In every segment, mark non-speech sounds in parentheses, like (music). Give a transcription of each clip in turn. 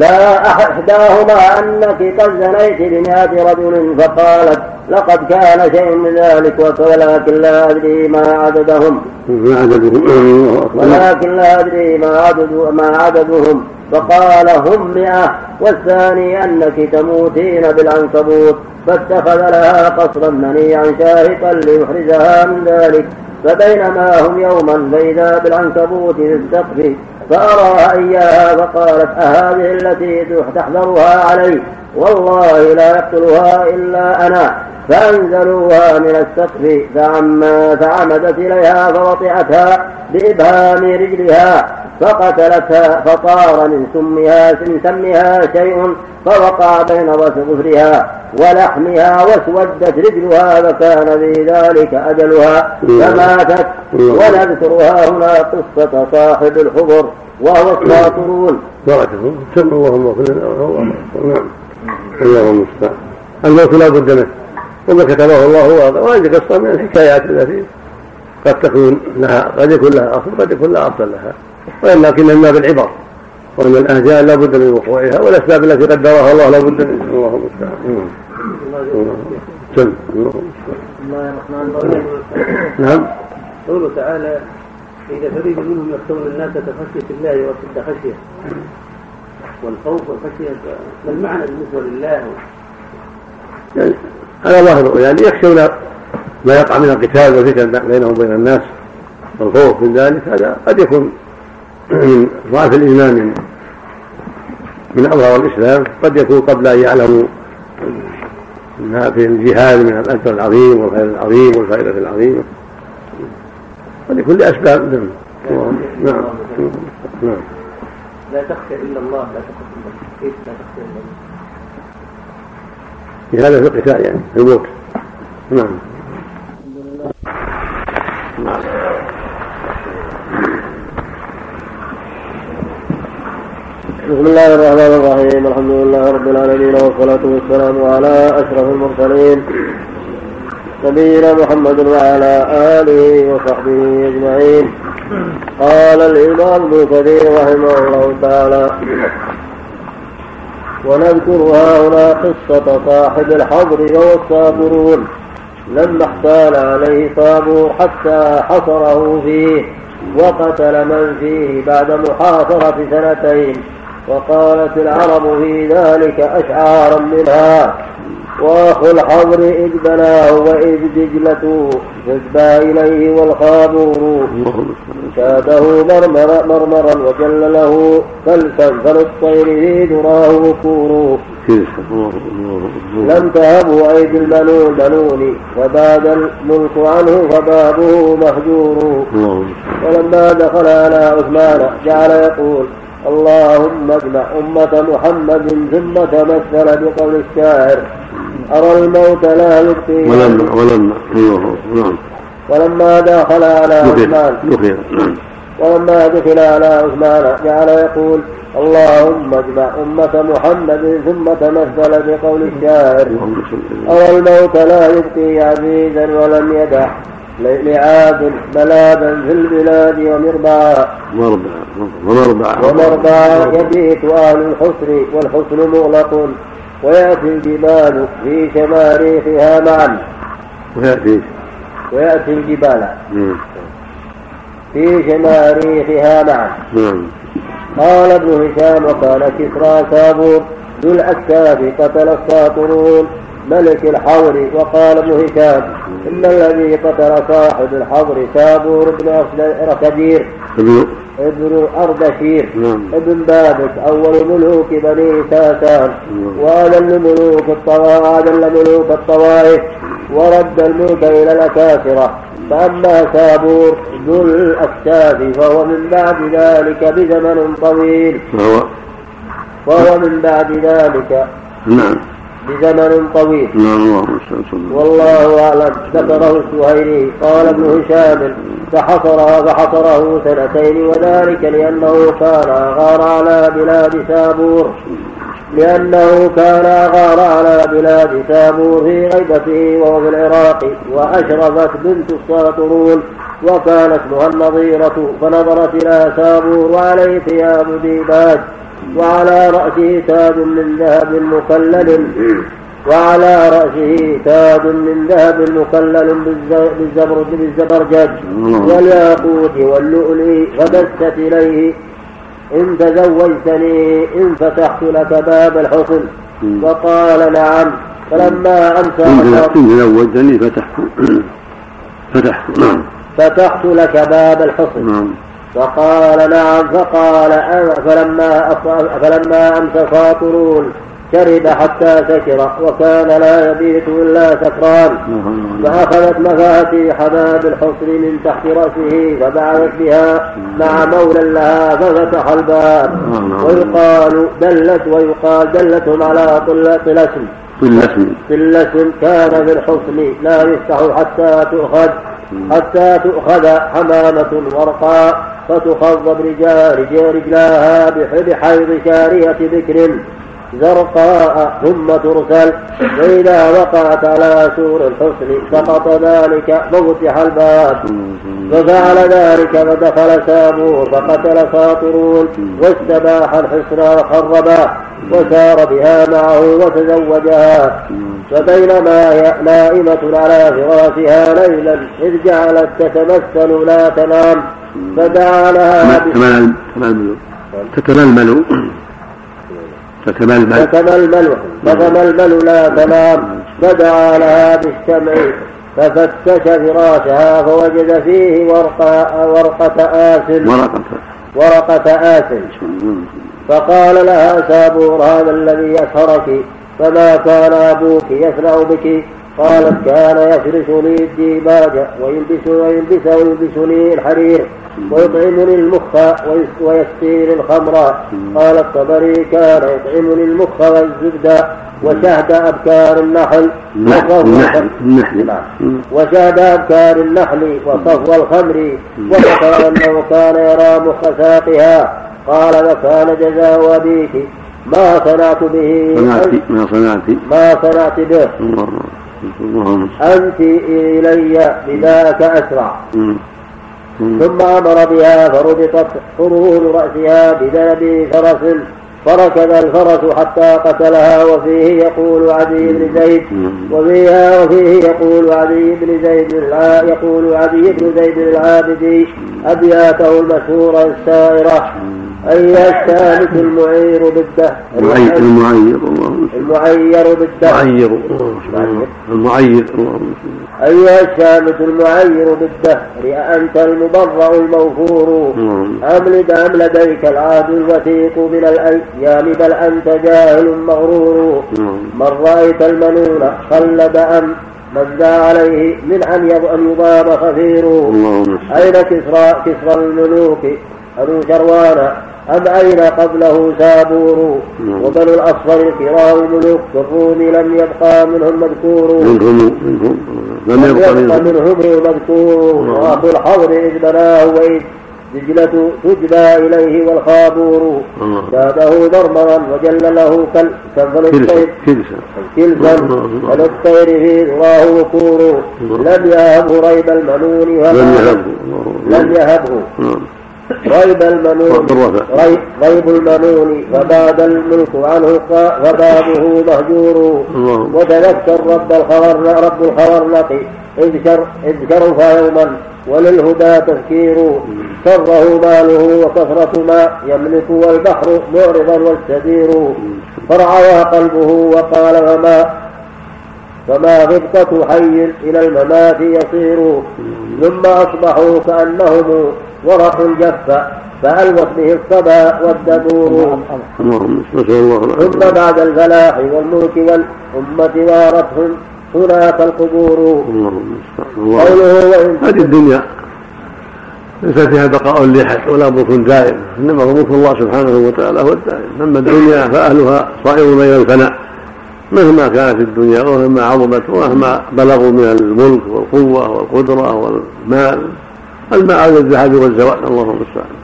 لا إحداهما أنك قد زنيت بمئة رجل فقالت لقد كان شيء من ذلك ولكن لا أدري ما عددهم. ولكن لا أدري ما عدد ما عددهم. فقال هم مئة والثاني أنك تموتين بالعنكبوت فاتخذ لها قصرا منيعا شاهقا ليحرزها من ذلك. فبينما هم يوما فإذا بالعنكبوت في السقف فأراها إياها فقالت أهذه التي تحذرها علي؟ والله لا يقتلها إلا أنا فأنزلوها من السقف فعما فعمدت إليها فوطئتها بإبهام رجلها فقتلتها فطار من سمها من سمها شيء فوقع بين ظفرها ولحمها واسودت رجلها فكان في ذلك أجلها فماتت. ونذكرها هنا قصة صاحب الحضر وهو الساطرون بارك الله سمى اللهم نعم. الله المستعان الموت لا بد منه. وما كتبه الله واضح وهذه قصة من الحكايات التي قد تكون لها قد يكون لها أصل قد يكون لا أصل لها. ولكن من باب العبر وان الاهجال لا بد من وقوعها والأسباب التي قدرها الله لا بد من. الله المستعان. الله نعم. قوله تعالى إذا فريق منهم يخشون الناس كخشية الله وأشد خشية والخوف والخشية. ما المعنى بالنسبة لله؟ يعني هذا ظاهر. يعني يخشون ما يقع من القتال والفتن بينهم وبين الناس والخوف من ذلك هذا قد يكون من ضعف الإيمان. من من أظهر الإسلام قد يكون قبل أن يعلموا أنها في الجهاد من الأجر العظيم والخير العظيم والفائدة العظيمة. قد يكون لأسباب. نعم. نعم. نعم. لا تخشى إلا الله لا تخشى إلا الله. كيف لا تخشى إلا الله؟ في هذا في القتال يعني في الموت نعم. بسم الله الرحمن الرحيم الحمد لله رب العالمين والصلاة والسلام على أشرف المرسلين. نبينا محمد وعلى آله وصحبه أجمعين. قال الإمام ابن كثير رحمه الله تعالى ونذكرها هنا قصة صاحب الحضر وهو الصابرون لما احتال عليه صابوا حتى حصره فيه وقتل من فيه بعد محاصرة سنتين. وقالت العرب في ذلك أشعارا منها وأخو الحضر إذ بناه وإذ دجلة جذبى إليه والخابور شاده مرمر مرمرا وجل له فلسا فللطير في دراه بكور لم تهبوا أيدي المنون بنون. فباد الملك عنه فبابه مهجور. ولما دخل على عثمان جعل يقول اللهم اجمع أمة محمد ثم تمثل بقول الشاعر. أرى الموت لا يبقي. ولما ولما نعم. ولما دخل على عثمان. نعم. ولما دخل على عثمان جعل يقول اللهم اجمع أمة محمد ثم تمثل بقول الشاعر. أرى الموت لا يبقي عزيزا ولم يدع. لعاب ملاذا في البلاد ومربعا ومربعا ومربعا يبيت أهل الحسن والحسن مغلق. ويأتي الجبال في شماريخها معا. ويأتي. ويأتي الجبال في شماريخها معا. نعم. قال ابن هشام وكان كسرى سابور ذو الأكتاف قتل الساطرون ملك الحور وقال ابن هشام إن الذي قتل صاحب الحضر سابور بن ركبير. ابن أردشير. نعم. ابن بابك أول ملوك بني ساسان. نعم. وأذل ملوك الطوائف ملوك الطوائف. ورد الملك إلى الأكاسرة فأما سابور ذو الأكتاف فهو من بعد ذلك بزمن طويل. فهو من بعد ذلك. نعم. بزمن طويل. نعم والله أعلم. ذكره السهيلي. قال ابن هشام فحصرها فحصره سنتين وذلك لأنه كان غار على بلاد سابور. لأنه كان غار على بلاد سابور في غيبته وهو في العراق وأشرفت بنت الساطرون وكان اسمها النضيرة فنظرت إلى سابور وعليه ثياب ديباج. وعلى رأسه تاج من ذهب مكلل وعلى رأسه تاج من ذهب مكلل بالزبرج بالزبرجد والياقوت واللؤلؤ فدست إليه. إن تزوجتني إن فتحت لك باب الحسن. وقال نعم. فلما أمسى إن تزوجتني فتحت (clears throat) فتحت نعم. فتحت لك باب الحسن. نعم. فقال نعم فقال فلما فلما أمسى فاطرون شرب حتى سكر وكان لا يبيت إلا سكران. فأخذت مفاتيح باب الحصر من تحت رأسه فبعثت بها مع مولى لها ففتح الباب. ويقال دلت ويقال دلتهم على طلسم طلسم طلسم كان في الحصن لا يفتح حتى تؤخذ. حتى تؤخذ حمامة ورقاء فتخض برجال رجلاها بحيض شارية بكر. زرقاء ثم ترسل فإذا وقعت على سور الحسن سقط ذلك موتح الباب. ففعل ذلك فدخل سابور فقتل ساطرون. واستباح الحصن وخربه وسار بها معه وتزوجها فبينما هي نائمة على فراشها ليلا إذ جعلت تتمثل لا تنام. فدعا لها تتململ تتململ تتململ تتململ لا تنام. فدعا لها بالشمع ففتش فراشها فوجد فيه ورقة ورقة آسل. ورقة. ورقة آسل. فقال لها سابور هذا الذي يسهرك فما كان أبوك يصنع بك؟ قالت كان يفرش لي الديباج ويلبس ويلبس ويلبسني الحرير. ويطعمني المخ ويسقيني الخمر. قال الطبري كان يطعمني المخ والزبد وشهد أبكار النحل. النحل نعم. وشهد أبكار النحل وصفو الخمر. وذكر أنه كان يرى مخ ساقها. قال وكان جزاء أبيك. ما صنعت به؟ ما صنعت. ما صنعت به. أنت إلي بذاك أسرع. ثم أمر بها فربطت قرون رأسها بذنب فرس فركب الفرس حتى قتلها وفيه يقول عدي بن زيد وفيها وفيه يقول عدي بن زيد يقول عدي بن زيد العابدي أبياته المشهورة السائرة. أي الثالث المعير بالدهر المعير الله المعير بالدهر المعير المعير أيها الثالث المعير بالدهر أأنت المبرأ الموفور. أم أم لديك العهد الوثيق من الأيام بل أنت جاهل مغرور. من رأيت المنون خلد أم من ذا عليه من أن يضام خفير. أين كسرى كسرى الملوك؟ أبو شروان. أم أين قبله سابور؟ وبنو الأصفر الكرام ملوك الروم لم يبقى منهم مذكور. منهم لم يبقى منهم. مذكور وأخو الحضر إذ بناه وإذ دجلة تجبى إليه والخابور. زاده مرمرا وجل له كنفل الطير كلسا وللطير في ذراه وكور لم يهبه ريب المنون لم يهبه. ريب المنون ريب المنون فباد الملك عنه فبابه مهجور. وتذكر رب الخور رب الخورنق إذ شرف يوما وللهدى تذكير. سره ماله وكثرة ما يملك والبحر معرضا والسدير فرعوى قلبه وقال فما فما غبطة حي إلى الممات يصير. ثم أصبحوا كأنهم ورق جف فألوت به الصبا والدبور. ثم بعد الفلاح والملك والأمة وارتهم هناك القبور. قوله وإن هذه الدنيا ليس فيها بقاء لأحد ولا ملك دائم إنما ملك الله سبحانه وتعالى هو الدائم أما الدنيا فأهلها صائرون إلى الفناء. مهما كانت الدنيا ومهما عظمت ومهما بلغوا من الملك والقوة والقدرة والمال المآل الذهاب والزوال اللهم المستعان.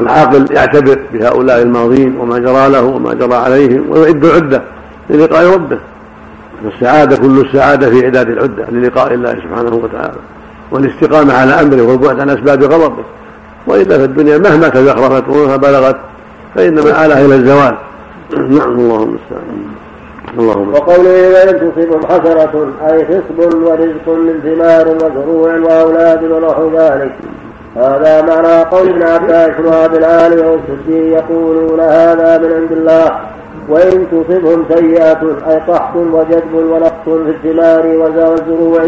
العاقل يعتبر بهؤلاء الماضين وما جرى له وما جرى عليهم ويعد العدة للقاء ربه. السعادة كل السعادة في إعداد العدة للقاء الله سبحانه وتعالى. والاستقامة على أمره والبعد عن أسباب غضبه. وإلا في الدنيا مهما تزخرفت ومهما بلغت فإنما آلها إلى الزوال. نعم اللهم المستعان. اللهم وقوله وإن تصبهم حسنة أي خصب ورزق من ثمار وزروع وأولاد ونحو ذلك. هذا معنى قول ابن عباس وابي العالي والسدي يقولون هذا من عند الله. وإن تصبهم سيئة أي قحط وجدب ونقص في الثمار والزروع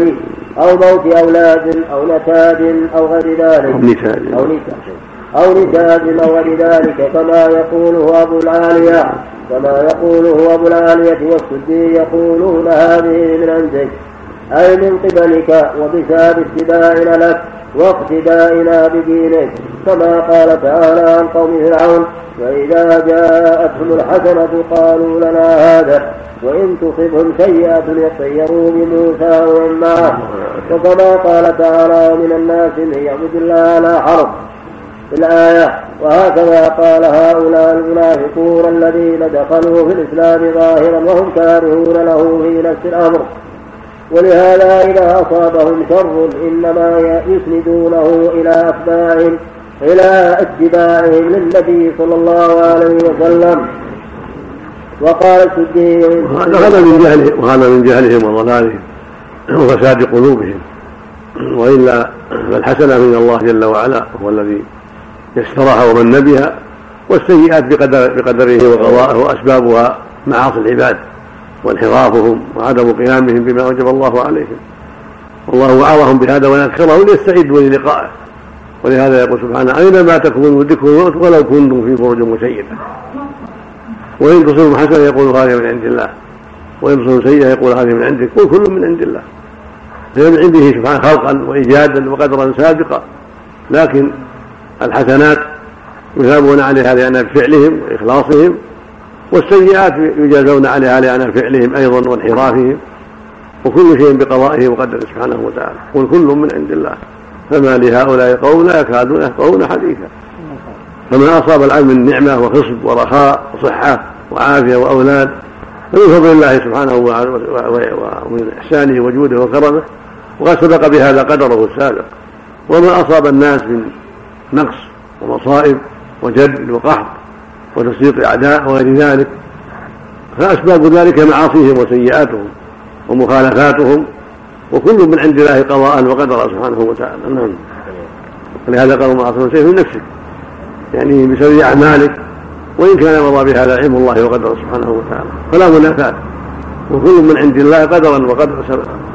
أو موت أولاد أو نتاج أو غير ذلك. أو نتاج. أو نتاج. أو نتاج أو غير ذلك كما يقوله أبو العالية كما يقوله أبو العالية والسدي يقولون هذه من عندك. أي من قبلك وبسبب اتباعنا لك واقتدائنا بدينك كما قال تعالى عن قوم فرعون وإذا جاءتهم الحسنة قالوا لنا هذا وإن تصبهم سيئة يطيروا بموسى ومن معه. وكما قال تعالى ومن الناس من يعبد الله على حرف. في الآية وهكذا قال هؤلاء المنافقون الذين دخلوا في الإسلام ظاهرا وهم كارهون له في نفس الأمر. ولهذا إذا أصابهم شر إنما يسندونه إلى أتباعهم إلى أتباعهم للنبي صلى الله عليه وسلم. وقال السدي وهذا من جهلهم وهذا من جهلهم وضلالهم وفساد قلوبهم. وإلا فالحسنة من الله جل وعلا هو الذي يسرها ومن بها والسيئات بقدر بقدره وقضائه وأسبابها معاصي العباد وانحرافهم وعدم قيامهم بما وجب الله عليهم. والله وعظهم بهذا ويذكرهم ليستعدوا للقائه ولهذا يقول سبحانه أينما تكونوا يدرككم ولو كنتم في بروج مشيدة وإن تصبهم حسنة يقول هذه من عند الله. وإن تصبهم سيئة يقول هذه من عندك. قل كل من عند الله. فهي من عنده سبحانه خلقا وإيجادا وقدرا سابقا. لكن الحسنات يثابون عليها لأن فعلهم وإخلاصهم والسيئات يجازون عليها لأن فعلهم أيضا وانحرافهم وكل شيء بقضائه وقدره سبحانه وتعالى. قل كل من عند الله فما لهؤلاء قوم لا يكادون يفقهون حديثا. فما أصاب العبد من نعمة وخصب ورخاء وصحة وعافية وأولاد فمن فضل الله سبحانه ومن إحسانه وجوده وكرمه وقد سبق بهذا قدره السابق. وما أصاب الناس من نقص ومصائب وجد وقحط وتصديق أعداء وغير ذلك. فأسباب ذلك معاصيهم وسيئاتهم ومخالفاتهم وكل من عند الله قضاء وقدرا سبحانه وتعالى. نعم. ولهذا قال الله عز وجل نفسك يعني بسبب أعمالك وإن كان مضى بهذا علم الله وقدره سبحانه وتعالى. فلا منافاة. وكل من عند الله قدرا وقدر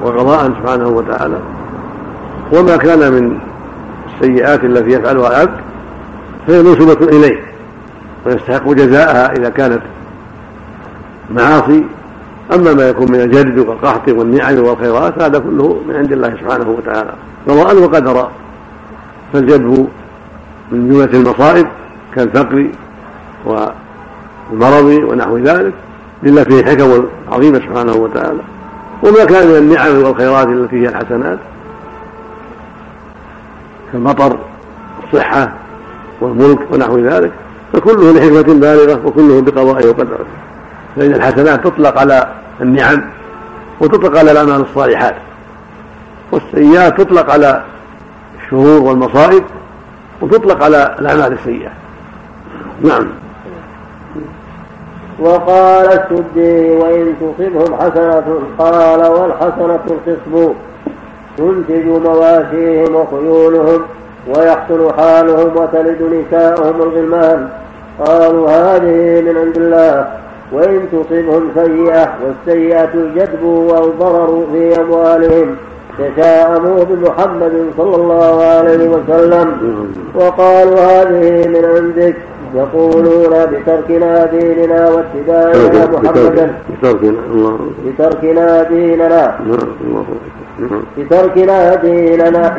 وقضاء سبحانه وتعالى. وما كان من السيئات التي يفعلها العبد فهي منسوبة إليه ويستحق جزاءها إذا كانت معاصي. أما ما يكون من الجد والقحط والنعم والخيرات هذا كله من عند الله سبحانه وتعالى. قضاء وقدرا فالجدب من جملة المصائب كالفقر والمرض ونحو ذلك لله فيه حكم عظيمة سبحانه وتعالى. وما كان من النعم والخيرات التي هي الحسنات كالمطر والصحة والملك ونحو ذلك فكله لحكمة بالغة وكله بقضائه وقدره فإن الحسنات تطلق على النعم وتطلق على الأعمال الصالحات والسيئات تطلق على الشرور والمصائب وتطلق على الأعمال السيئة. نعم. وقال السدي وإن تصبهم حسنة قال والحسنة الخصب تنتج مواشيهم وخيولهم ويحسن حالهم وتلد نساءهم الغلمان. قالوا هذه من عند الله وإن تصبهم سيئة والسيئة الجدب والضرر في أموالهم. تشاءموا بمحمد صلى الله عليه وسلم. وقالوا هذه من عندك. يقولون بتركنا ديننا واتباعنا محمدا بتركنا. ديننا. بتركنا ديننا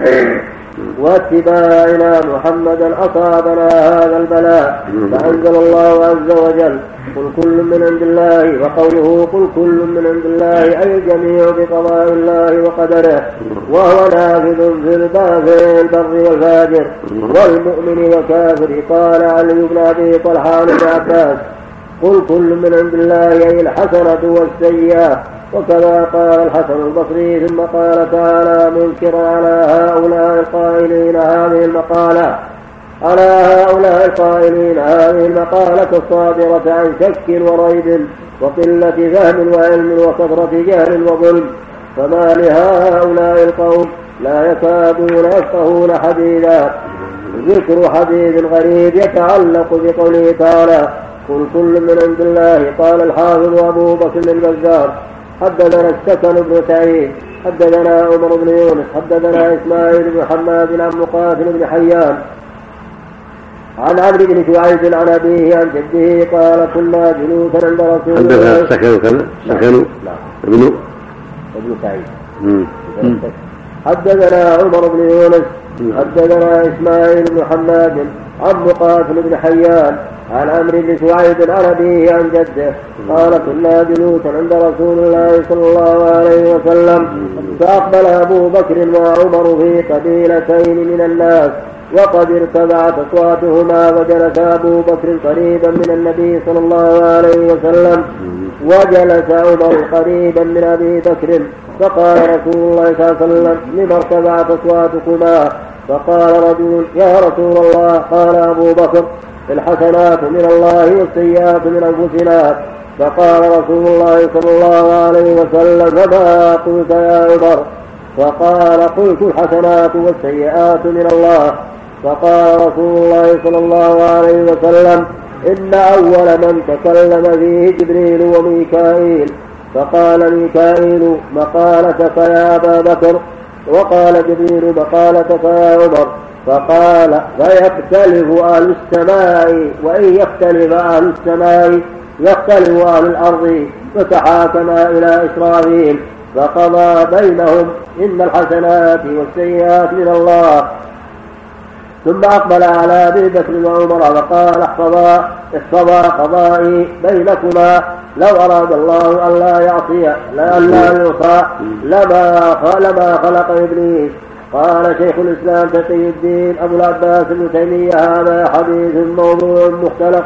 واتباعنا محمدا أصابنا هذا البلاء. فأنزل الله عز وجل قل كل من عند الله وقوله قل كل من عند الله أي الجميع بقضاء الله وقدره. وهو نافذ في البر والفاجر. والمؤمن والكافر قال علي بن أبي طلحة بن عباس قل كل من عند الله أي الحسنة والسيئة. وكذا قال الحسن البصري ثم قال تعالى منكرا على هؤلاء القائلين هذه المقالة. على هؤلاء القائلين هذه المقالة الصادرة عن شك وريب وقلة فهم وعلم وكثرة جهل وظلم. فما لهؤلاء القوم لا يكادون يفقهون حديثا. ذكر حديث غريب يتعلق بقوله تعالى قل كل من عند الله قال الحافظ أبو بكر البزار. حدثنا السكن بن سعيد حدثنا عمر بن يونس حدثنا إسماعيل بن حماد عن مقاتل بن حيان. عن عمرو بن شعيب عن أبيه عن جده قال كنا جلوسا عند رسول الله. حدثنا السكن كذا سكن. ابن ابن سعيد. حدثنا عمر بن يونس حدثنا إسماعيل بن حماد عن مقاتل بن حيان عن عمرو بن شعيب عن ابيه عن جده. قال كنا جلوسا عند رسول الله صلى الله عليه وسلم. فأقبل أبو بكر وعمر في قبيلتين من الناس وقد ارتفعت أصواتهما وجلس أبو بكر قريبا من النبي صلى الله عليه وسلم. وجلس عمر قريبا من أبي بكر فقال رسول الله صلى الله عليه وسلم لما ارتفعت أصواتكما؟ فقال رجل يا رسول الله قال أبو بكر الحسنات من الله والسيئات من أنفسنا. فقال رسول الله صلى الله عليه وسلم فما قلت يا عمر؟ فقال قلت الحسنات والسيئات من الله. فقال رسول الله صلى الله عليه وسلم إن أول من تكلم فيه جبريل وميكائيل. فقال ميكائيل مقالتك يا أبا بكر؟ وقال جبريل مقالتك يا عمر فقال فيختلف أهل السماء وإن يختلف أهل السماء يختلف أهل الأرض فتحاكما إلى إسرائيل فقضى بينهم إن الحسنات والسيئات من الله. ثم أقبل على أبي بكر وعمر فقال احفظا احفظا قضائي بينكما لو أراد الله أن لا يعصي لا لا يعصى لما لما خلق إبليس. قال شيخ الإسلام تقي الدين أبو العباس ابن تيمية هذا حديث موضوع مختلف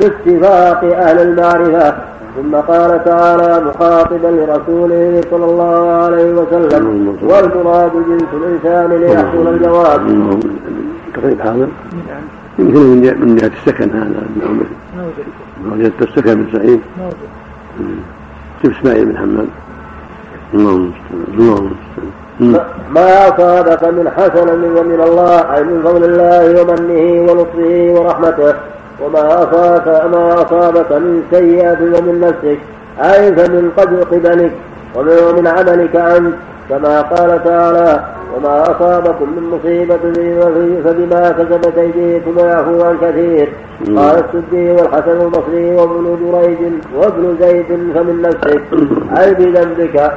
باتفاق أهل المعرفة. ثم قال تعالى مخاطبا لرسوله صلى الله عليه وسلم والمراد جنس الإنسان ليحصل الجواب. تقريب حاضر يمكن من جهة السكن هذا. ما وجدت السكن من سعيد. ما وجدت إسماعيل بن حماد؟ اللهم اللهم ما أصابك من حسنة من الله أي من فضل الله ومنه ولطفه ورحمته؟ وما أصابك ما أصابك من سيئة ومن نفسك؟ أي فمن قدر قبلك ومن عملك أنت؟ كما قال تعالى وما أصابكم من مصيبة فبما كسبت أيديكم ويعفو عن كثير. قال السدي والحسن البصري وابن جريج وابن زيد فمن نفسك. أي بذنبك.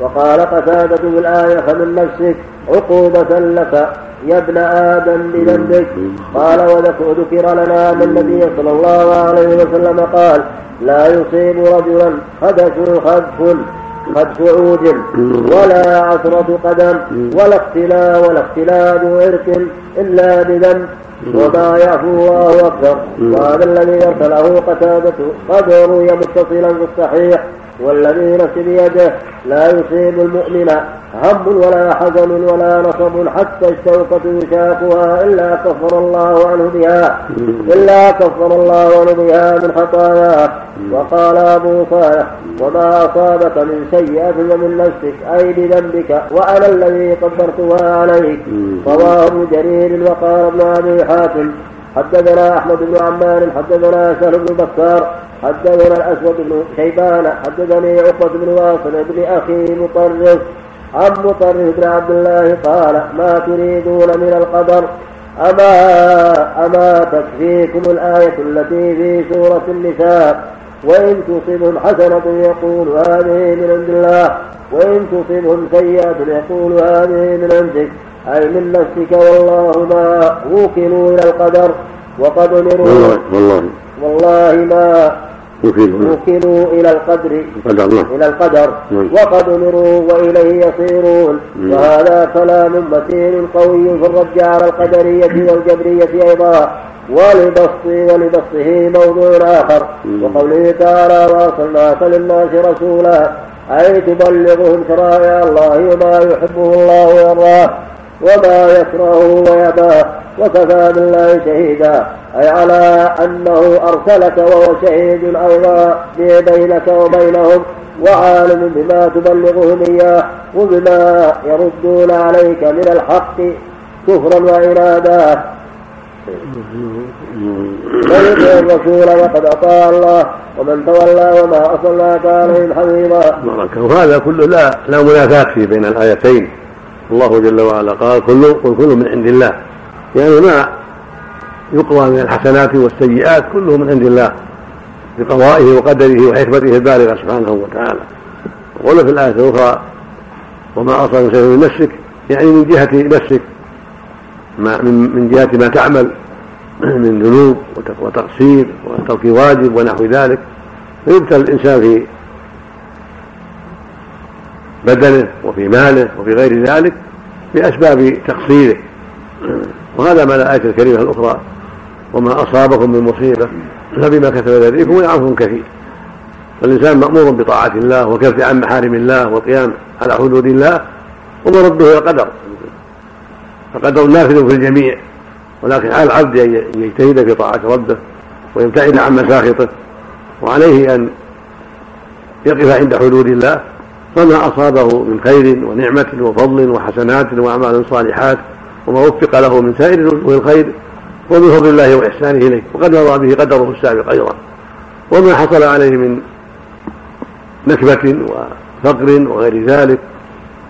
وقال قتادة بالآية فمن نفسك. عقوبة لك يا ابن آدم بذنبك. قال وذكر لنا أن النبي صلى الله عليه وسلم قال لا يصيب رجلا خدف خدف قد عود ولا عثرة قدم ولا اختلا ولا اختلال عرق إلا بذنب وما يعفو الله أكبر. وهذا الذي أرسله قتادة قد روي متصلا في الصحيح والذي نفس بيده لا يصيب المؤمن هم ولا حزن ولا نصب حتى الشوكة يشاكها إلا كفر الله عنه بها. إلا كفر الله عنه بها من خطاياه وقال أبو صالح وما أصابك من سيئة ومن نفسك أي بذنبك وأنا الذي قدرتها عليك. رواه ابن جرير وقال ابن أبي حاتم. حدثنا أحمد بن عمار حدثنا سهل بن بكار حدثنا الأسود بن شيبان حدثني عقبة بن واصل بن أخي مطرف عن مطرف بن عبد الله قال ما تريدون من القدر؟ أما أما تكفيكم الآية التي في سورة النساء. وإن تصبهم حسنة يقول هذه من عند الله. وإن تصبهم سيئة يقول هذه من عندك. أي من نفسك والله ما وكلوا إلى القدر وقد أمروا. والله. والله ما وكلوا إلى القدر. قدر إلى القدر. نعم. وقد أمروا وإليه يصيرون. نعم. وهذا كلام متين قوي في الرد على القدرية والجبرية أيضا. ولبسط ولبسطه موضوع آخر. نعم. وقوله تعالى وأرسلناك للناس رسولا. أي تبلغهم شرائع الله وما يحبه الله ويرضاه. وما يكرهه ويباه وكفى بالله شهيدا أي على أنه أرسلك وهو شهيد أيضا بينك وبينهم وعالم بما تبلغهم إياه وبما يردون عليك من الحق كفرا وعنادا من يطع الرسول وقد اطاع الله ومن تولى وما ارسلناك عليهم حفيظا. وهذا كله لا لا منافاة فيه بين الآيتين. الله جل وعلا قال كل قل كل من عند الله. يعني ما يقوى من الحسنات والسيئات كله من عند الله بقضائه وقدره وحكمته البالغة سبحانه وتعالى. وقال في الآية الأخرى وما اصاب شيء من نفسك يعني من جهة نفسك ما من جهة ما تعمل (clears throat) من ذنوب وتقصير وترك واجب ونحو ذلك فيبتلى الإنسان في بدنه وفي ماله وفي غير ذلك بأسباب تقصيره. وهذا ما الآية الكريمة الأخرى وما أصابكم من مصيبة فبما كتب يديكم ويعفو كثير. فالإنسان مأمور بطاعة الله وكف عن محارم الله والقيام على حدود الله ومرده إلى القدر فقدر نافذ في الجميع ولكن على العبد أن يجتهد في طاعة ربه ويبتعد عن مساخطه وعليه أن يقف عند حدود الله فما أصابه من خير ونعمة وفضل وحسنات وأعمال صالحات وما وفق له من سائر الخير ومن فضل الله وإحسانه إليه. وقد مضى به قدره السابق أيضا. وما حصل عليه من نكبة وفقر وغير ذلك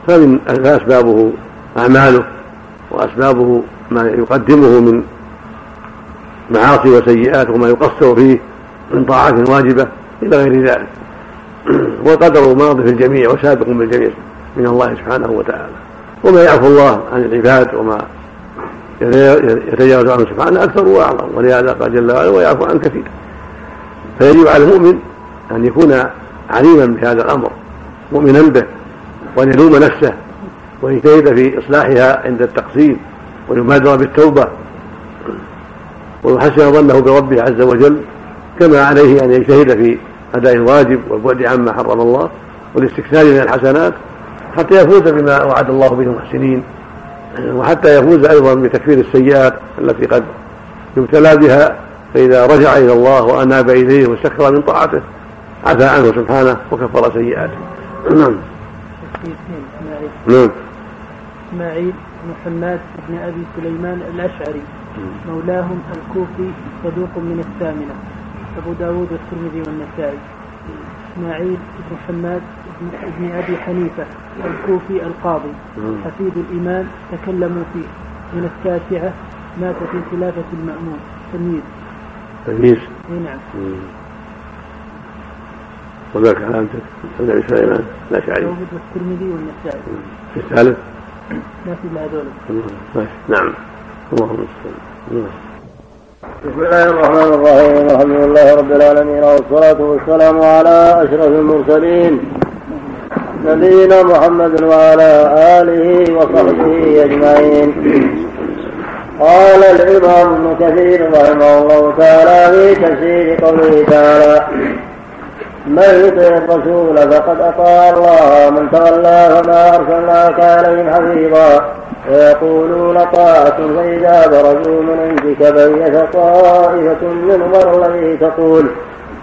فمن فأسبابه أعماله وأسبابه ما يقدمه من معاصي وسيئات وما يقصر فيه من طاعات واجبة إلى غير ذلك. (clears throat) والقدر ماضي في الجميع وسابق بالجميع من الله سبحانه وتعالى. وما يعفو الله عن العباد وما يتجاوز عنه سبحانه أكثر وأعظم. ولهذا قال جل وعلا ويعفو عن كثير. فيجب على المؤمن أن يكون عليما بهذا الأمر مؤمنا به وأن يلوم نفسه ويجتهد في إصلاحها عند التقصير ويبادر بالتوبة ويحسن ظنه بربه عز وجل كما عليه أن يجتهد في أداء الواجب والبعد عما حرم الله والاستكثار من الحسنات حتى يفوز بما وعد الله به المحسنين. وحتى يفوز أيضا بتكفير السيئات التي قد يبتلى بها فإذا رجع إلى الله وأناب إليه واستكثر من طاعته عفى عنه سبحانه وكفر سيئاته. نعم. نعم. إسماعيل بن حماد بن أبي سليمان الأشعري. مولاهم الكوفي صدوق من الثامنة. أبو داود والترمذي والنسائي. إسماعيل بن حماد بن أبي حنيفة الكوفي القاضي. حفيد الإمام تكلموا فيه. من التاسعة مات في خلافة المأمون. تمييز. تمييز. إي نعم. وذاك علامتك ابن ابي سليمان الاشعري داود والترمذي والنسائي. في الثالث؟ ما في إلا هذول. نعم. اللهم صل بسم الله الرحمن الرحيم. الحمد لله رب العالمين والصلاة والسلام على أشرف المرسلين نبينا محمد وعلى آله وصحبه أجمعين. قال الإمام ابن كثير رحمه الله تعالى في تفسير قوله تعالى من يطع الرسول فقد أطاع الله من تولى فما أرسلناك عليهم حفيظا. ويقولون طاعة فإذا برزوا من عندك بيت طائفة منهم الذي تقول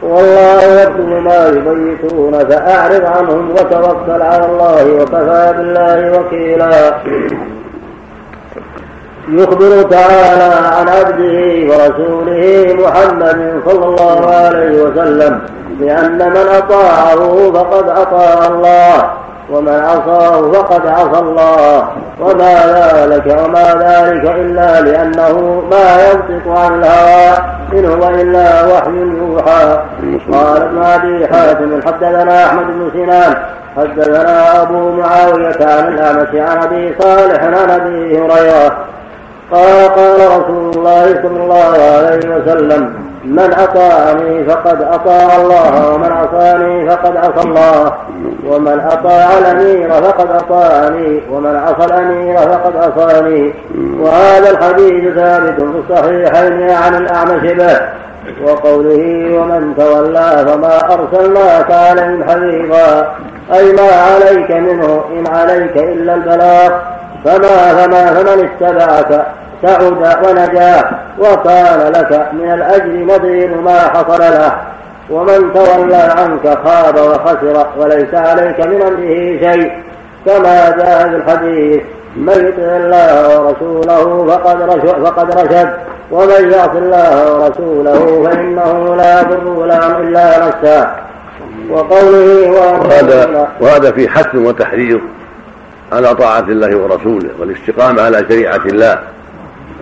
والله يكتب ما يبيتون فأعرض عنهم وتوكل على الله وكفى بالله وكيلا. يخبر تعالى عن عبده ورسوله محمد صلى الله عليه وسلم بأن من أطاعه فقد أطاع الله. ومن عصاه فقد عصى الله وما ذلك وما ذلك إلا لأنه ما ينطق عن الهوى إن هو إلا وحي يوحى. قال ابن أبي حاتم حدثنا أحمد بن سنان حدثنا أبو معاوية عن الأعمش عن أبي صالح عن أبي هريرة قال قال رسول الله صلى الله عليه وسلم من أطاعني فقد أطاع الله ومن عصاني فقد عصى الله ومن أطاع الأمير فقد أطاعني ومن عصى الأمير فقد عصاني. وهذا الحديث ثابت في الصحيحين عن الأعمش به وقوله ومن تولى فما أرسلناك عليهم حبيبا أي ما عليك منه إن عليك إلا البلاغ فما فما فمن اتبعك سعد ونجا وكان لك من الأجر نظير ما حصل له ومن تولى عنك خاب وخسر وليس عليك من أمره شيء. كما جاء في الحديث من يطع الله ورسوله فقد رشد, فقد رشد ومن يعص الله ورسوله فإنه لا يضر ولا إلا نفسه. وقوله وهذا وهذا في حث وتحريض على طاعة الله ورسوله والاستقامة على شريعة الله.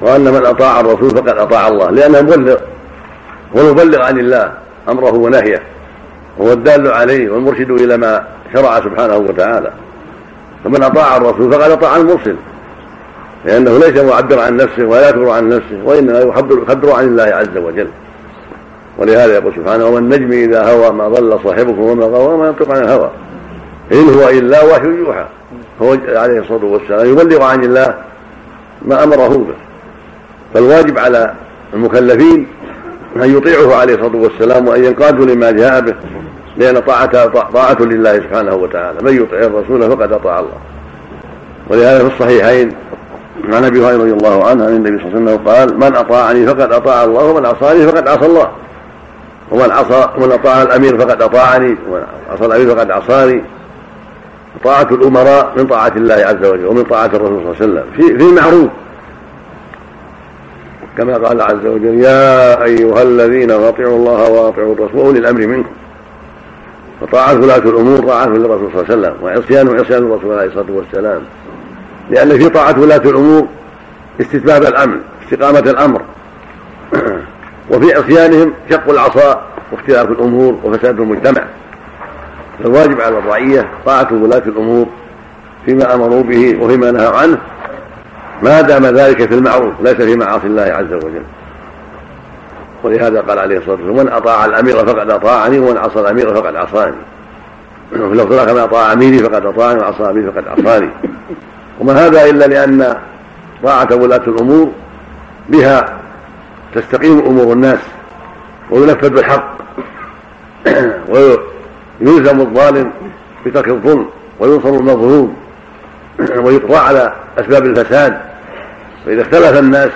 وأن من أطاع الرسول فقد أطاع الله لأنه مبلغ والمبلغ عن الله أمره ونهيه وهو الدال عليه والمرشد إلى ما شرع سبحانه وتعالى. فمن أطاع الرسول فقد أطاع المرسل لأنه ليس معبر عن نفسه ولا يكبر عن نفسه وإنما يخبر عن الله عز وجل. ولهذا يقول سبحانه وما النجم إذا هوى ما ضل صاحبكم وما غوى وما ينطق عن الهوى إن هو إلا وحي يوحى. هو عليه الصلاة والسلام يبلغ عن الله ما أمره به. فالواجب على المكلفين أن يطيعه عليه الصلاة والسلام وأن ينقادوا لما جاء به لأن طاعته طاعة لله سبحانه وتعالى. من يطع الرسول فقد أطاع الله. ولهذا في الصحيحين عن أبي هريرة رضي الله عنه عن النبي صلى الله عليه وسلم قال من أطاعني فقد أطاع الله ومن عصاني فقد عصى الله. ومن عصى ومن أطاع الأمير فقد أطاعني ومن عصى الأمير فقد عصاني. طاعة الأمراء من طاعة الله عز وجل ومن طاعة الرسول صلى الله عليه وسلم. في في المعروف كما قال عز وجل يا أيها الذين أطيعوا الله وأطيعوا الرسول وأولي الأمر منكم. فطاعة ولاة الأمور طاعة للرسول صلى الله عليه وسلم وعصيان عصيان الرسول عليه الصلاة والسلام. لأن في طاعة ولاة الأمور استتباب الأمن استقامة الأمر. (clears throat) وفي عصيانهم شق العصا واختلاف الأمور وفساد المجتمع. فالواجب على الرعية طاعة ولاة الأمور فيما أمروا به وفيما نهوا عنه ما دام ذلك في المعروف ليس في معاصي الله عز وجل. ولهذا قال عليه الصلاة والسلام من أطاع الأمير فقد أطاعني ومن عصى الأمير فقد عصاني. وفي لفظ من أطاع أميري فقد أطاعني وعصى أميري فقد عصاني. وما هذا إلا لأن طاعة ولاة الأمور بها تستقيم أمور الناس وينفذ الحق ويلزم الظالم بترك الظلم وينصر المظلوم ويقضى على أسباب الفساد. فإذا اختلف الناس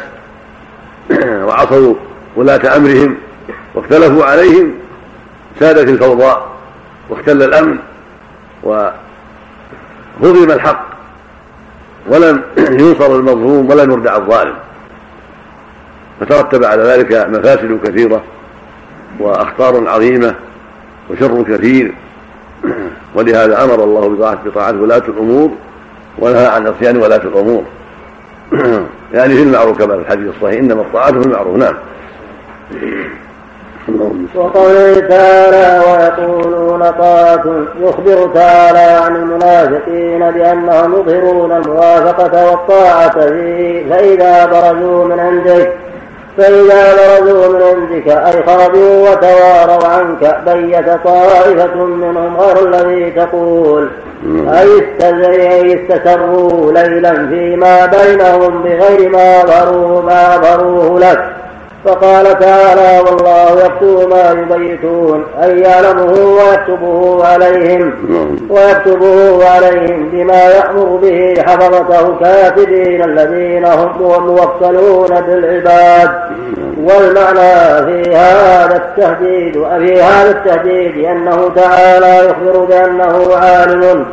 (clears throat) وعصوا ولاة أمرهم واختلفوا عليهم سادت الفوضى واختل الأمن وهضم الحق ولم (clears throat) ينصر المظلوم ولم يردع الظالم. فترتب على ذلك مفاسد كثيرة وأخطار عظيمة وشر كثير. (clears throat) ولهذا أمر الله بطاعة ولاة الأمور ونهى عن عصيان ولاة الأمور. (clears throat) يعني في المعروف كما في الحديث الصحيح إنما الطاعة في المعروف. نعم. وقوله تعالى ويقولون طاعة يخبر تعالى عن المنافقين بأنهم يظهرون الموافقة والطاعة فيه فإذا برزوا من عندك فإذا برزوا من عندك أي خرجوا وتواروا عنك بيت طائفة منهم غير الذي تقول. أي استسروا ليلا فيما بينهم بغير ما ظهروه ما ظهروه لك. فقال تعالى والله يكتب ما يبيتون أي يعلمه ويكتبه عليهم ويكتبه عليهم بما يأمر به حفظته كاتبين الذين هم موكلون بالعباد. والمعنى في هذا التهديد في هذا التهديد أنه تعالى يخبر بأنه عالم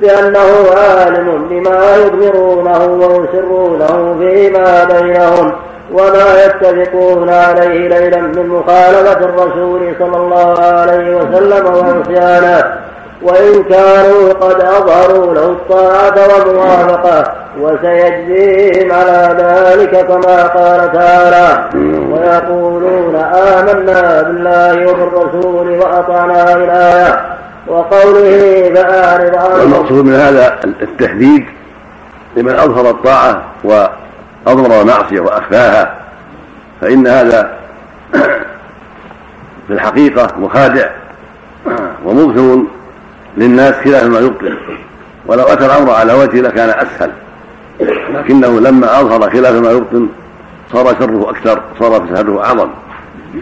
بأنه عالم بما يضمرونه ويسرونه فيما بينهم. وما يتفقون عليه ليلا من مخالفة الرسول صلى الله عليه وسلم وعصيانه وإن كانوا قد أظهروا له الطاعة والموافقة وسيجزيهم على ذلك كما قال تعالى ويقولون آمنا بالله وبالرسول وأطعنا الآية وقوله فأعرض عنهم المقصود من هذا التحديد لمن أظهر الطاعة و أضمر المعصية وأخفاها فإن هذا (clears throat) في الحقيقة مخادع (clears throat) ومظهر للناس خلاف ما يبطل. ولو أتى الأمر على وجهه لكان أسهل لكنه لما أظهر خلاف ما يبطل صار شره أكثر صار فساده أعظم.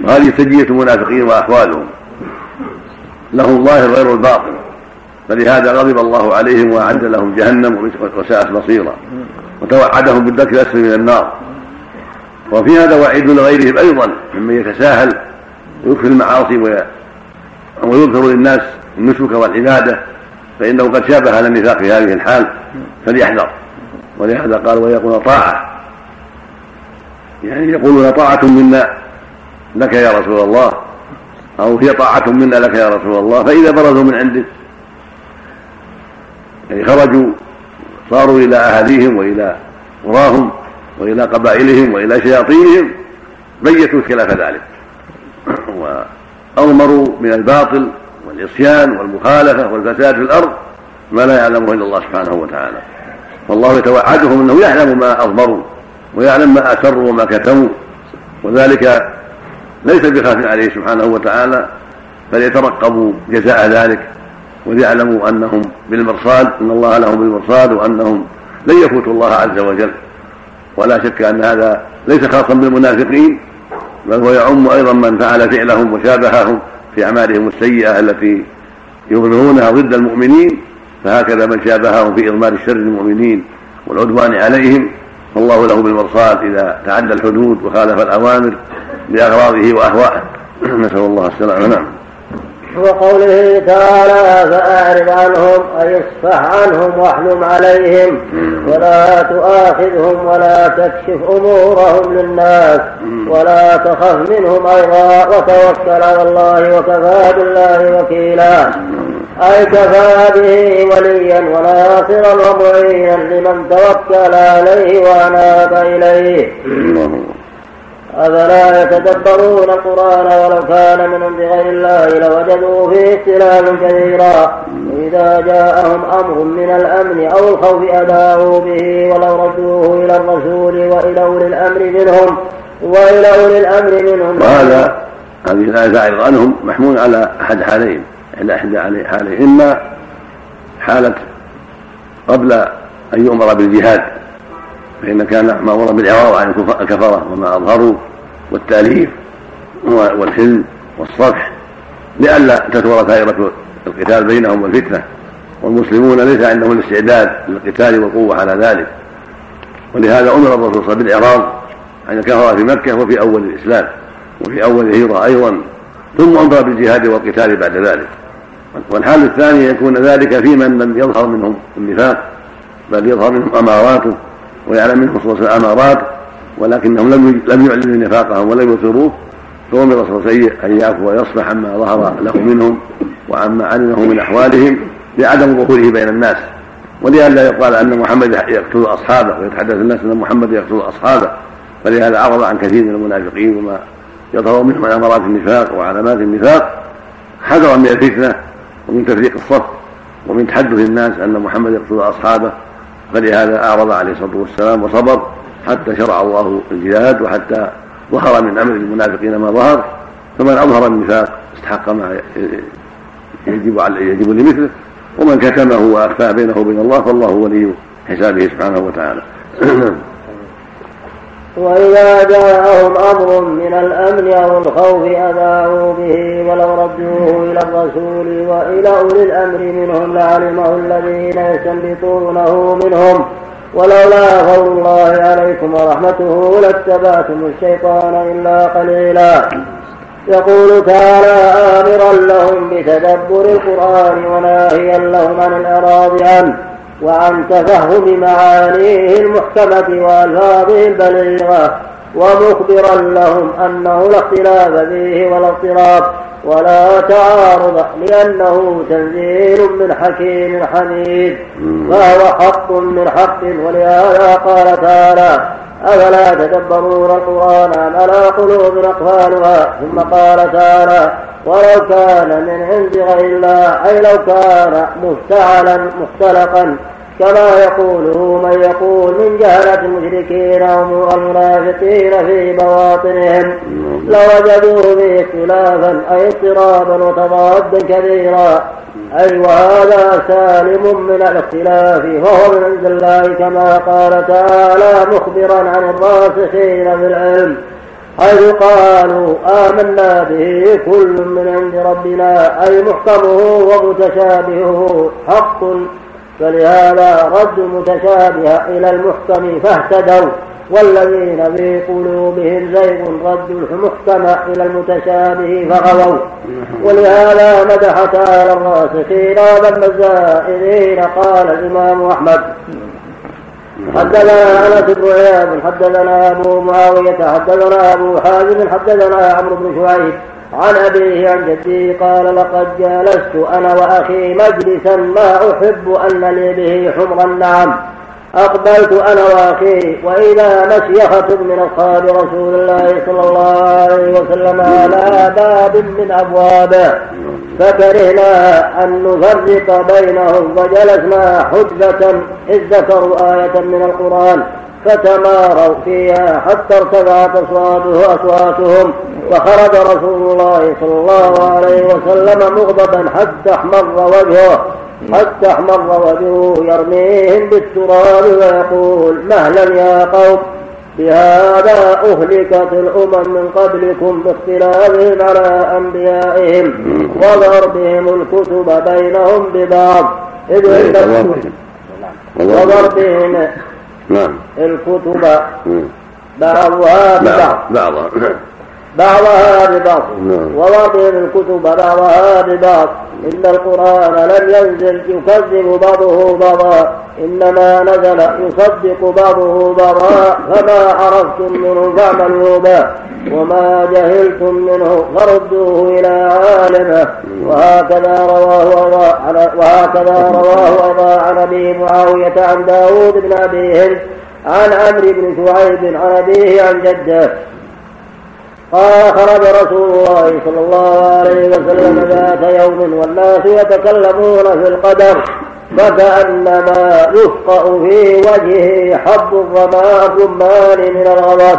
وهذه سجية المنافقين وأحوالهم لهم ظاهر غير الباطن فلهذا غضب الله عليهم وأعد لهم جهنم وساءت مصيرا. وتوعدهم بالدرك الأسفل من النار. وفي هذا وعيد لغيرهم أيضا ممن يتساهل ويكفي المعاصي ويظهر للناس النسك والعبادة فإنه قد شابه على النفاق في هذه الحال فليحذر. ولهذا قال ويقول طاعة. يعني يقولون طاعة منا لك يا رسول الله أو هي طاعة منا لك يا رسول الله فإذا برزوا من عندك يعني خرجوا صاروا إلى أهاليهم وإلى قراهم وإلى قبائلهم وإلى شياطينهم بيتوا خلاف ذلك. (clears throat) وأضمروا من الباطل والعصيان والمخالفة والفساد في الأرض ما لا يعلمه إلا الله سبحانه وتعالى. والله يتوعدهم أنه يعلم ما أضمروا ويعلم ما أسروا وما كتموا. وذلك ليس بخاف عليه سبحانه وتعالى فليترقبوا جزاء ذلك. وليعلموا أنهم بالمرصاد إن الله لهم بالمرصاد وأنهم لن يفوتوا الله عز وجل. ولا شك أن هذا ليس خاصا بالمنافقين بل هو يعم أيضا من فعل فعلهم وشابههم في أعمالهم السيئة التي يظهرونها ضد المؤمنين. فهكذا من شابههم في إضمار الشر المؤمنين والعدوان عليهم فالله له بالمرصاد إذا تعدى الحدود وخالف الأوامر بأغراضه وأهوائه. (clears throat) نسأل الله السلامة. نعم. وقوله تعالى فأعرض عنهم أي اصفح عنهم واحلم عليهم. ولا تؤاخذهم ولا تكشف أمورهم للناس. ولا تخف منهم أيضا وتوكل على الله وكفى بالله وكيلا. أي كفى به وليا وناصرا ومعينا لمن توكل عليه وأناب إليه. أفلا يتدبرون القرآن ولو كان من عند غير الله لوجدوا فيه اختلافا كثيرا وإذا جاءهم أمر من الأمن أو الخوف أذاعوا به ولو ردوه إلى الرسول وإلى أولي الأمر منهم وإلى أولي الأمر منهم. وهذا هذه الآية تعرض عنهم محمول على أحد حالين إحدى إحدى حالين إما حالة قبل أن يؤمر بالجهاد. فإن كان مأمورا بالإعراض عن الكفرة وما أظهروا والتأليف والحلم والصفح لئلا تكبر دائرة القتال بينهم والفتنة. والمسلمون ليس عندهم الاستعداد للقتال والقوة على ذلك. ولهذا أمر الرسول صلى الله عليه وسلم بالإعراض عن الكفرة في مكة وفي أول الإسلام وفي أول الهجرة أيضا ثم أمر بالجهاد والقتال بعد ذلك. والحال الثاني يكون ذلك في من لم يظهر منهم النفاق بل يظهر منهم أماراته ويعلم عليه وسلم امارات ولكنهم لم لم يعلنوا نفاقهم ولم يثروه فأمر صلى الله عليه أن يعفو ويصفح عما ظهر له منهم وعما علمه من أحوالهم لعدم ظهوره بين الناس. ولئلا يقال أن محمد يقتل أصحابه ويتحدث الناس أن محمد يقتل أصحابه فلهذا أعرض عن كثير من المنافقين وما يظهر منهم من امارات النفاق وعلامات النفاق. حذرا من الفتنة ومن تفريق الصف ومن تحدث الناس أن محمد يقتل أصحابه. فلهذا أعرض عليه الصلاة والسلام وصبر حتى شرع الله الجهاد وحتى ظهر من أمر المنافقين ما ظهر فمن أظهر النفاق استحق ما يجب يجب لمثله ومن كتمه وأخفاه بينه وبين الله فالله ولي حسابه سبحانه وتعالى. (clears throat) وإذا جاءهم أمر من الأمن أو الخوف أذاعوا به ولو ردوه إلى الرسول وإلى أولي الأمر منهم لعلمه الذين يستنبطونه منهم. ولولا فضل الله عليكم ورحمته لاتبعتم الشيطان إلا قليلا. يقول تعالى آمرا لهم بتدبر القرآن وناهيا لهم عن الإعراض عنه. وعن تفهم معانيه المحكمة وألفاظه البليغة ومخبرا لهم أنه لا اختلاف فيه ولا اضطراب ولا تعارض لأنه تنزيل من حكيم حميد فهو حق من حق ولهذا قال تعالى أفلا تدبرون القرآن أم على قلوب أقفالها؟ ثم قال تعالى ولو كان من عند غير الله أي لو كان مفتعلا مختلقا كما يقوله من يقول من جهلة المشركين والمنافقين في بواطنهم. لوجدوا فيه اختلافا أي اضطرابا وتضادا كثيرا أي وهذا سالم من الاختلاف فهو من عند الله كما قال تعالى مخبرا عن الراسخين في العلم حيث قالوا آمنا به كل من عند ربنا أي محكمه ومتشابهه حق فلهذا رد المتشابه إلى المحكم فاهتدوا والذين في قلوبهم زيغ ردوا المحكم إلى المتشابه فغووا ولهذا مدح تعالى الراسخين وذم الزائرين قال الإمام أحمد حدثنا أنس بن عياض حدثنا أبو معاوية حدثنا أبو حازم حدثنا عمرو بن شعيب عن أبيه عن جدي قال لقد جالست أنا وأخي مجلسا ما أحب ان لي به حمر النعم أقبلت أنا وأخي وإذا مشيخه من أصحاب رسول الله صلى الله عليه وسلم على باب من أبوابه فكرهنا أن نفرق بينهم فجلسنا حجة إذ ذكروا آية من القرآن. فتماروا فيها حتى ارتفعت أصواته أصواتهم. فخرج رسول الله صلى الله عليه وسلم مغضبا حتى احمر وجهه حتى احمر وجهه يرميهم بالتراب ويقول مهلا يا قوم بهذا أهلكت الأمم من قبلكم باختلافهم على أنبيائهم وضربهم الكتب بينهم ببعض. إذ وضربهم نعم. الكتب بعضها ببعض. بعضها. بعضها ببعض. ووضع الكتب بعضها ببعض إن القرآن لم ينزل يكذب بعضه بعضا. إنما نزل يصدق بعضه بعضا. فما عرفتم منه فاعملوا به. وما جهلتم منه فردوه إلى عالمه. وهكذا رواه وهكذا رواه أيضا عن أبي معاوية عن داود بن أبي هند عن عمرو بن شعيب عن أبيه عن جده. قال خرج رسول الله صلى الله عليه وسلم ذات يوم والناس يتكلمون في القدر فكأنما يفقأ في وجهه حب الرماء الرمان من الغضب.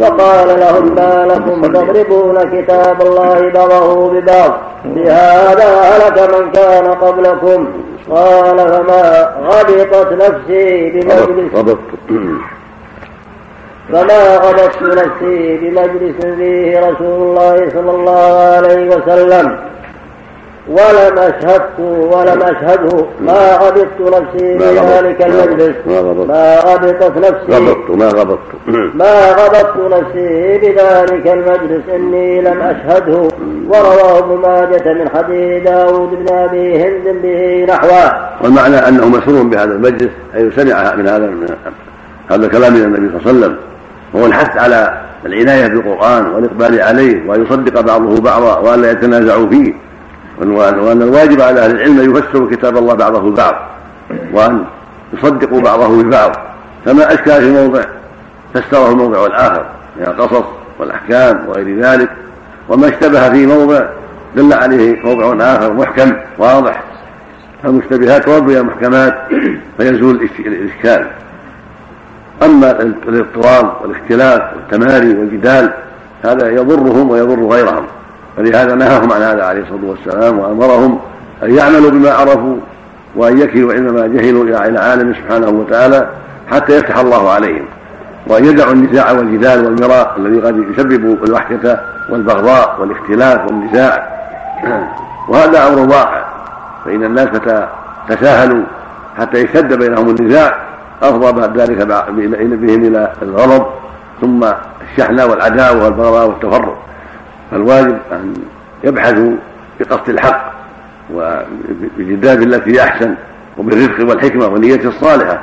فقال لهم ما لكم تضربون كتاب الله بعضه ببعض بهذا هلك من كان قبلكم. قال فما غبطت نفسي بمجلس. فما غضبت نفسي بمجلس فيه رسول الله صلى الله عليه وسلم ولم أشهدت ولم أشهده ما غبطت نفسي بذلك المجلس. ما غبطت نفسي. غبطت ما غبطت. ما غبطت نفسي بذلك المجلس. إني لم أشهده. ورواه ابن ماجة من حديث داود بن أبي هند به نحوه. والمعنى أنه مسرور بهذا المجلس أي سمع من هذا هذا كلام النبي صلى الله عليه وسلم. وهو الحث على العناية بالقرآن والإقبال عليه وأن يصدق بعضه بعضا وأن لا يتنازعوا فيه. وأن الواجب على أهل العلم يفسروا كتاب الله بعضه البعض وأن يصدقوا بعضه ببعض. فما أشكى في موضع فسره الموضع الآخر من القصص والأحكام وغير ذلك. وما اشتبه في موضع دل عليه موضع آخر محكم واضح. فالمشتبهات ترد إلى المحكمات فيزول الإشكال. أما الاضطراب والاختلاف والتماري والجدال هذا يضرهم ويضر غيرهم. فلهذا نهاهم عن هذا عليه الصلاة والسلام وأمرهم أن يعملوا بما عرفوا وأن يكلوا ما جهلوا إلى عالم سبحانه وتعالى حتى يفتح الله عليهم. وأن يدعوا النزاع والجدال والمراء الذي قد يسبب الوحشة والبغضاء والاختلاف والنزاع. (clears throat) وهذا أمر واقع. فإن الناس تساهلوا حتى يشتد بينهم النزاع. أفضى بعد ذلك بهم إلى الغضب ثم الشحنة والعداوة والبغضاء والتفرق. فالواجب أن يبحثوا بقصد الحق وبجداد التي أحسن وبالرفق والحكمة والنية الصالحة.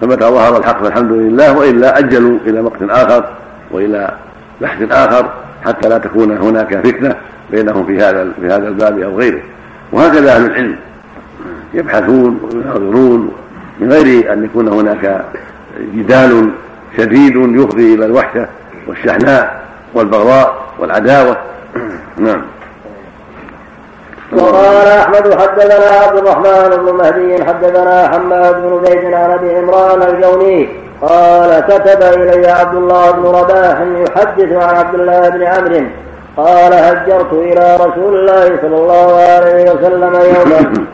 فمتى ظهر الحق فالحمد لله وإلا أجلوا إلى وقت آخر وإلى بحث آخر حتى لا تكون هناك فتنة بينهم في هذا في هذا الباب أو غيره. وهكذا أهل العلم يبحثون ويناظرون من غير أن يكون هناك جدال شديد يفضي إلى الوحشة والشحناء والبغضاء والعداوة. (clears throat) نعم. وقال أحمد حدثنا عبد الرحمن بن مهدي حدثنا حماد بن زيد عن أبي عمران الجوني قال كتب إلي عبد الله بن رباح يحدث عن عبد الله بن عمرو قال هجرت إلى رسول الله صلى الله عليه وسلم يوما (clears throat)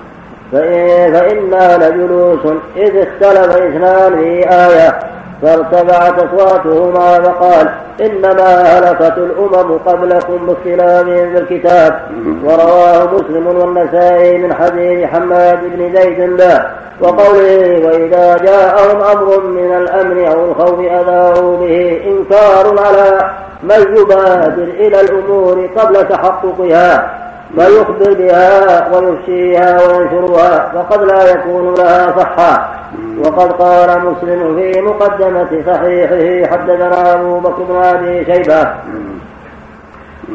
فإنا لجلوس إذ اختلف إثنان في آية فارتفعت أصواتهما وقال إنما هلكت الأمم قبلكم باختلافهم في الكتاب. ورواه مسلم والنسائي من حديث حماد بن زيد له وقوله وإذا جاءهم أمر من الأمن أو الخوف أذاعوا به إنكار على من يبادر إلى الأمور قبل تحققها. فيخبر بها ويفشيها وينشرها فقد لا يكون لها صحة. وقد قال مسلم في مقدمة صحيحه حدثنا أبو بكر بن أبي شيبة.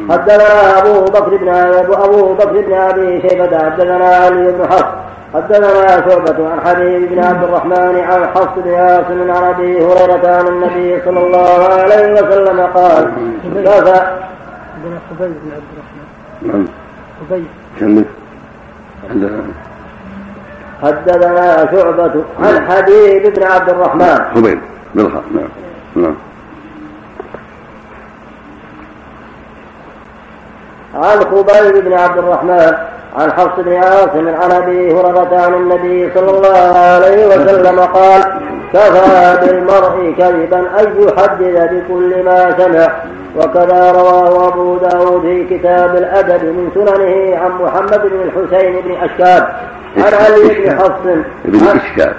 حدثنا أبو بكر بن أبو بكر بن أبي شيبة. حدثنا علي بن حفص. حدثنا شعبة عن حبيب بن عبد الرحمن عن حفص بن عاصم عن أبي هريرة عن النبي صلى الله عليه وسلم قال كفى بن عبد الرحمن. نعم خبيب كمل حدثنا شعبة عن حبيب بن عبد الرحمن. خبيب بالخاء نعم نعم. عن خبيب بن عبد الرحمن عن حفص بن عاصم عن أبي هريرة عن النبي صلى الله عليه وسلم قال كفى بالمرء كذبا أن يحدث بكل ما سمع. وكذا رواه أبو داود في كتاب الأدب من سننه عن محمد بن الحسين بن أشكاب. عن علي بن حفص. ابن عن- إشكال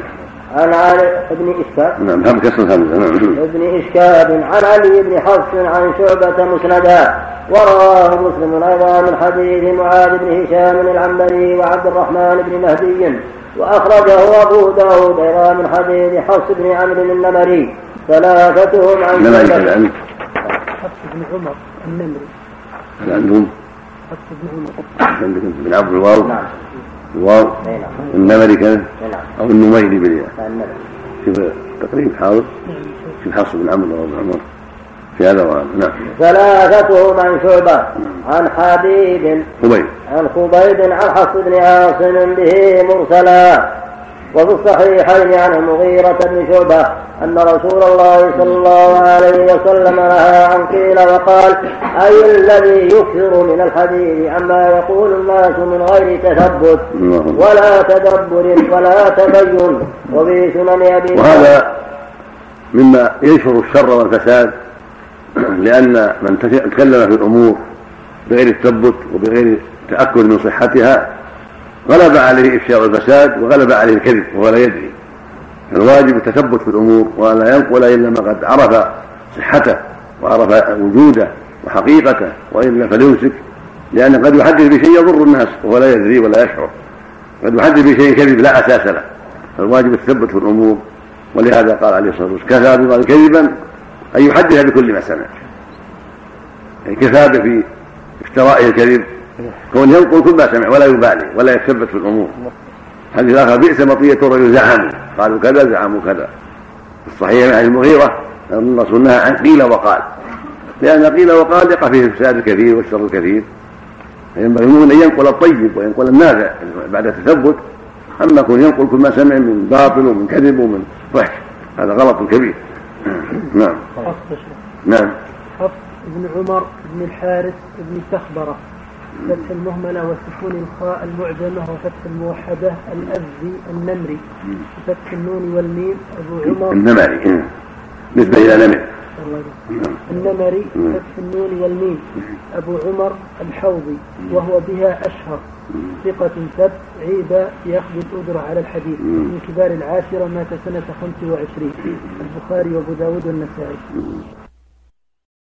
عن علي بن إشكاب. نعم هم كسر همزة نعم. ابن إشكاب. عن علي بن حفص عن شعبة مسندا ورواه مسلم أيضا من حديث معاذ بن هشام العنبري وعبد الرحمن بن مهدي. وأخرجه أبو داود أيضا من حديث حفص بن عمرو النمري. ثلاثتهم عن شعبة. بن عمر النمري. هل عندهم حفص بن عمر. عندكم بن عبد الواو. نعم. الواو. نعم. النمري كذا. نعم. أو النميري بالياء. شوف تقريب حاضر. شوف. حفص بن عمرو بن عمر في هذا وهذا نعم. ثلاثتهم عن شعبة. عن حبيب. خبيب عن خبيب عن حفص بن عاصم به مرسلا. وفي الصحيحين عن المغيرة بن شعبة أن رسول الله صلى الله عليه وسلم نهى عن قيل وقال أي الذي يكثر من الحديث عما يقول الناس من غير تثبت. ولا تدبر ولا تبين. وفي سنن أبي وهذا مما ينشر الشر والفساد لأن من تكلم في الأمور بغير التثبت وبغير تأكد من صحتها غلب عليه إفشاء الفساد وغلب عليه الكذب وهو لا يدري. الواجب التثبت في الأمور ولا ينقل إلا ما قد عرف صحته وعرف وجوده وحقيقته وإلا فليمسك. لأن قد يحدث بشيء يضر الناس وهو لا يدري ولا يشعر. قد يحدث بشيء كذب لا أساس له. فالواجب التثبت في الأمور. ولهذا قال عليه الصلاة والسلام كفى بالمرء كذبا. أن يحدث بكل ما سمع. يعني كفى في افترائه الكذب. كون ينقل كل ما سمع ولا يبالي ولا يتثبت في الأمور. حديث آخر بئس مطية الرجل زعموا قالوا كذا زعموا كذا. الصحيح عن المغيرة أن الرسول نهى عن قيل وقال. لأن قيل وقال يقع فيه الفساد الكثير والشر الكثير. فينبغي المؤمن أن ينقل الطيب وينقل النافع بعد التثبت. أما كون ينقل كل ما سمع من باطل ومن كذب ومن فحش هذا غلط كبير. (clears throat) نعم. نعم. حفص بن عمر بن الحارث بن سخبرة فتح المهملة وسكون الخاء المعجمة وفتح الموحدة الأزدي النمري وفتح النون والميم أبو عمر. النمري نسبة إلى نمر. النمري فتح النون والميم أبو عمر الحوضي وهو بها أشهر. ثقة ثبت عيبة يأخذ الأجرة على الحديث. من كبار العاشرة مات سنة 25 البخاري وأبو داود والنسائي.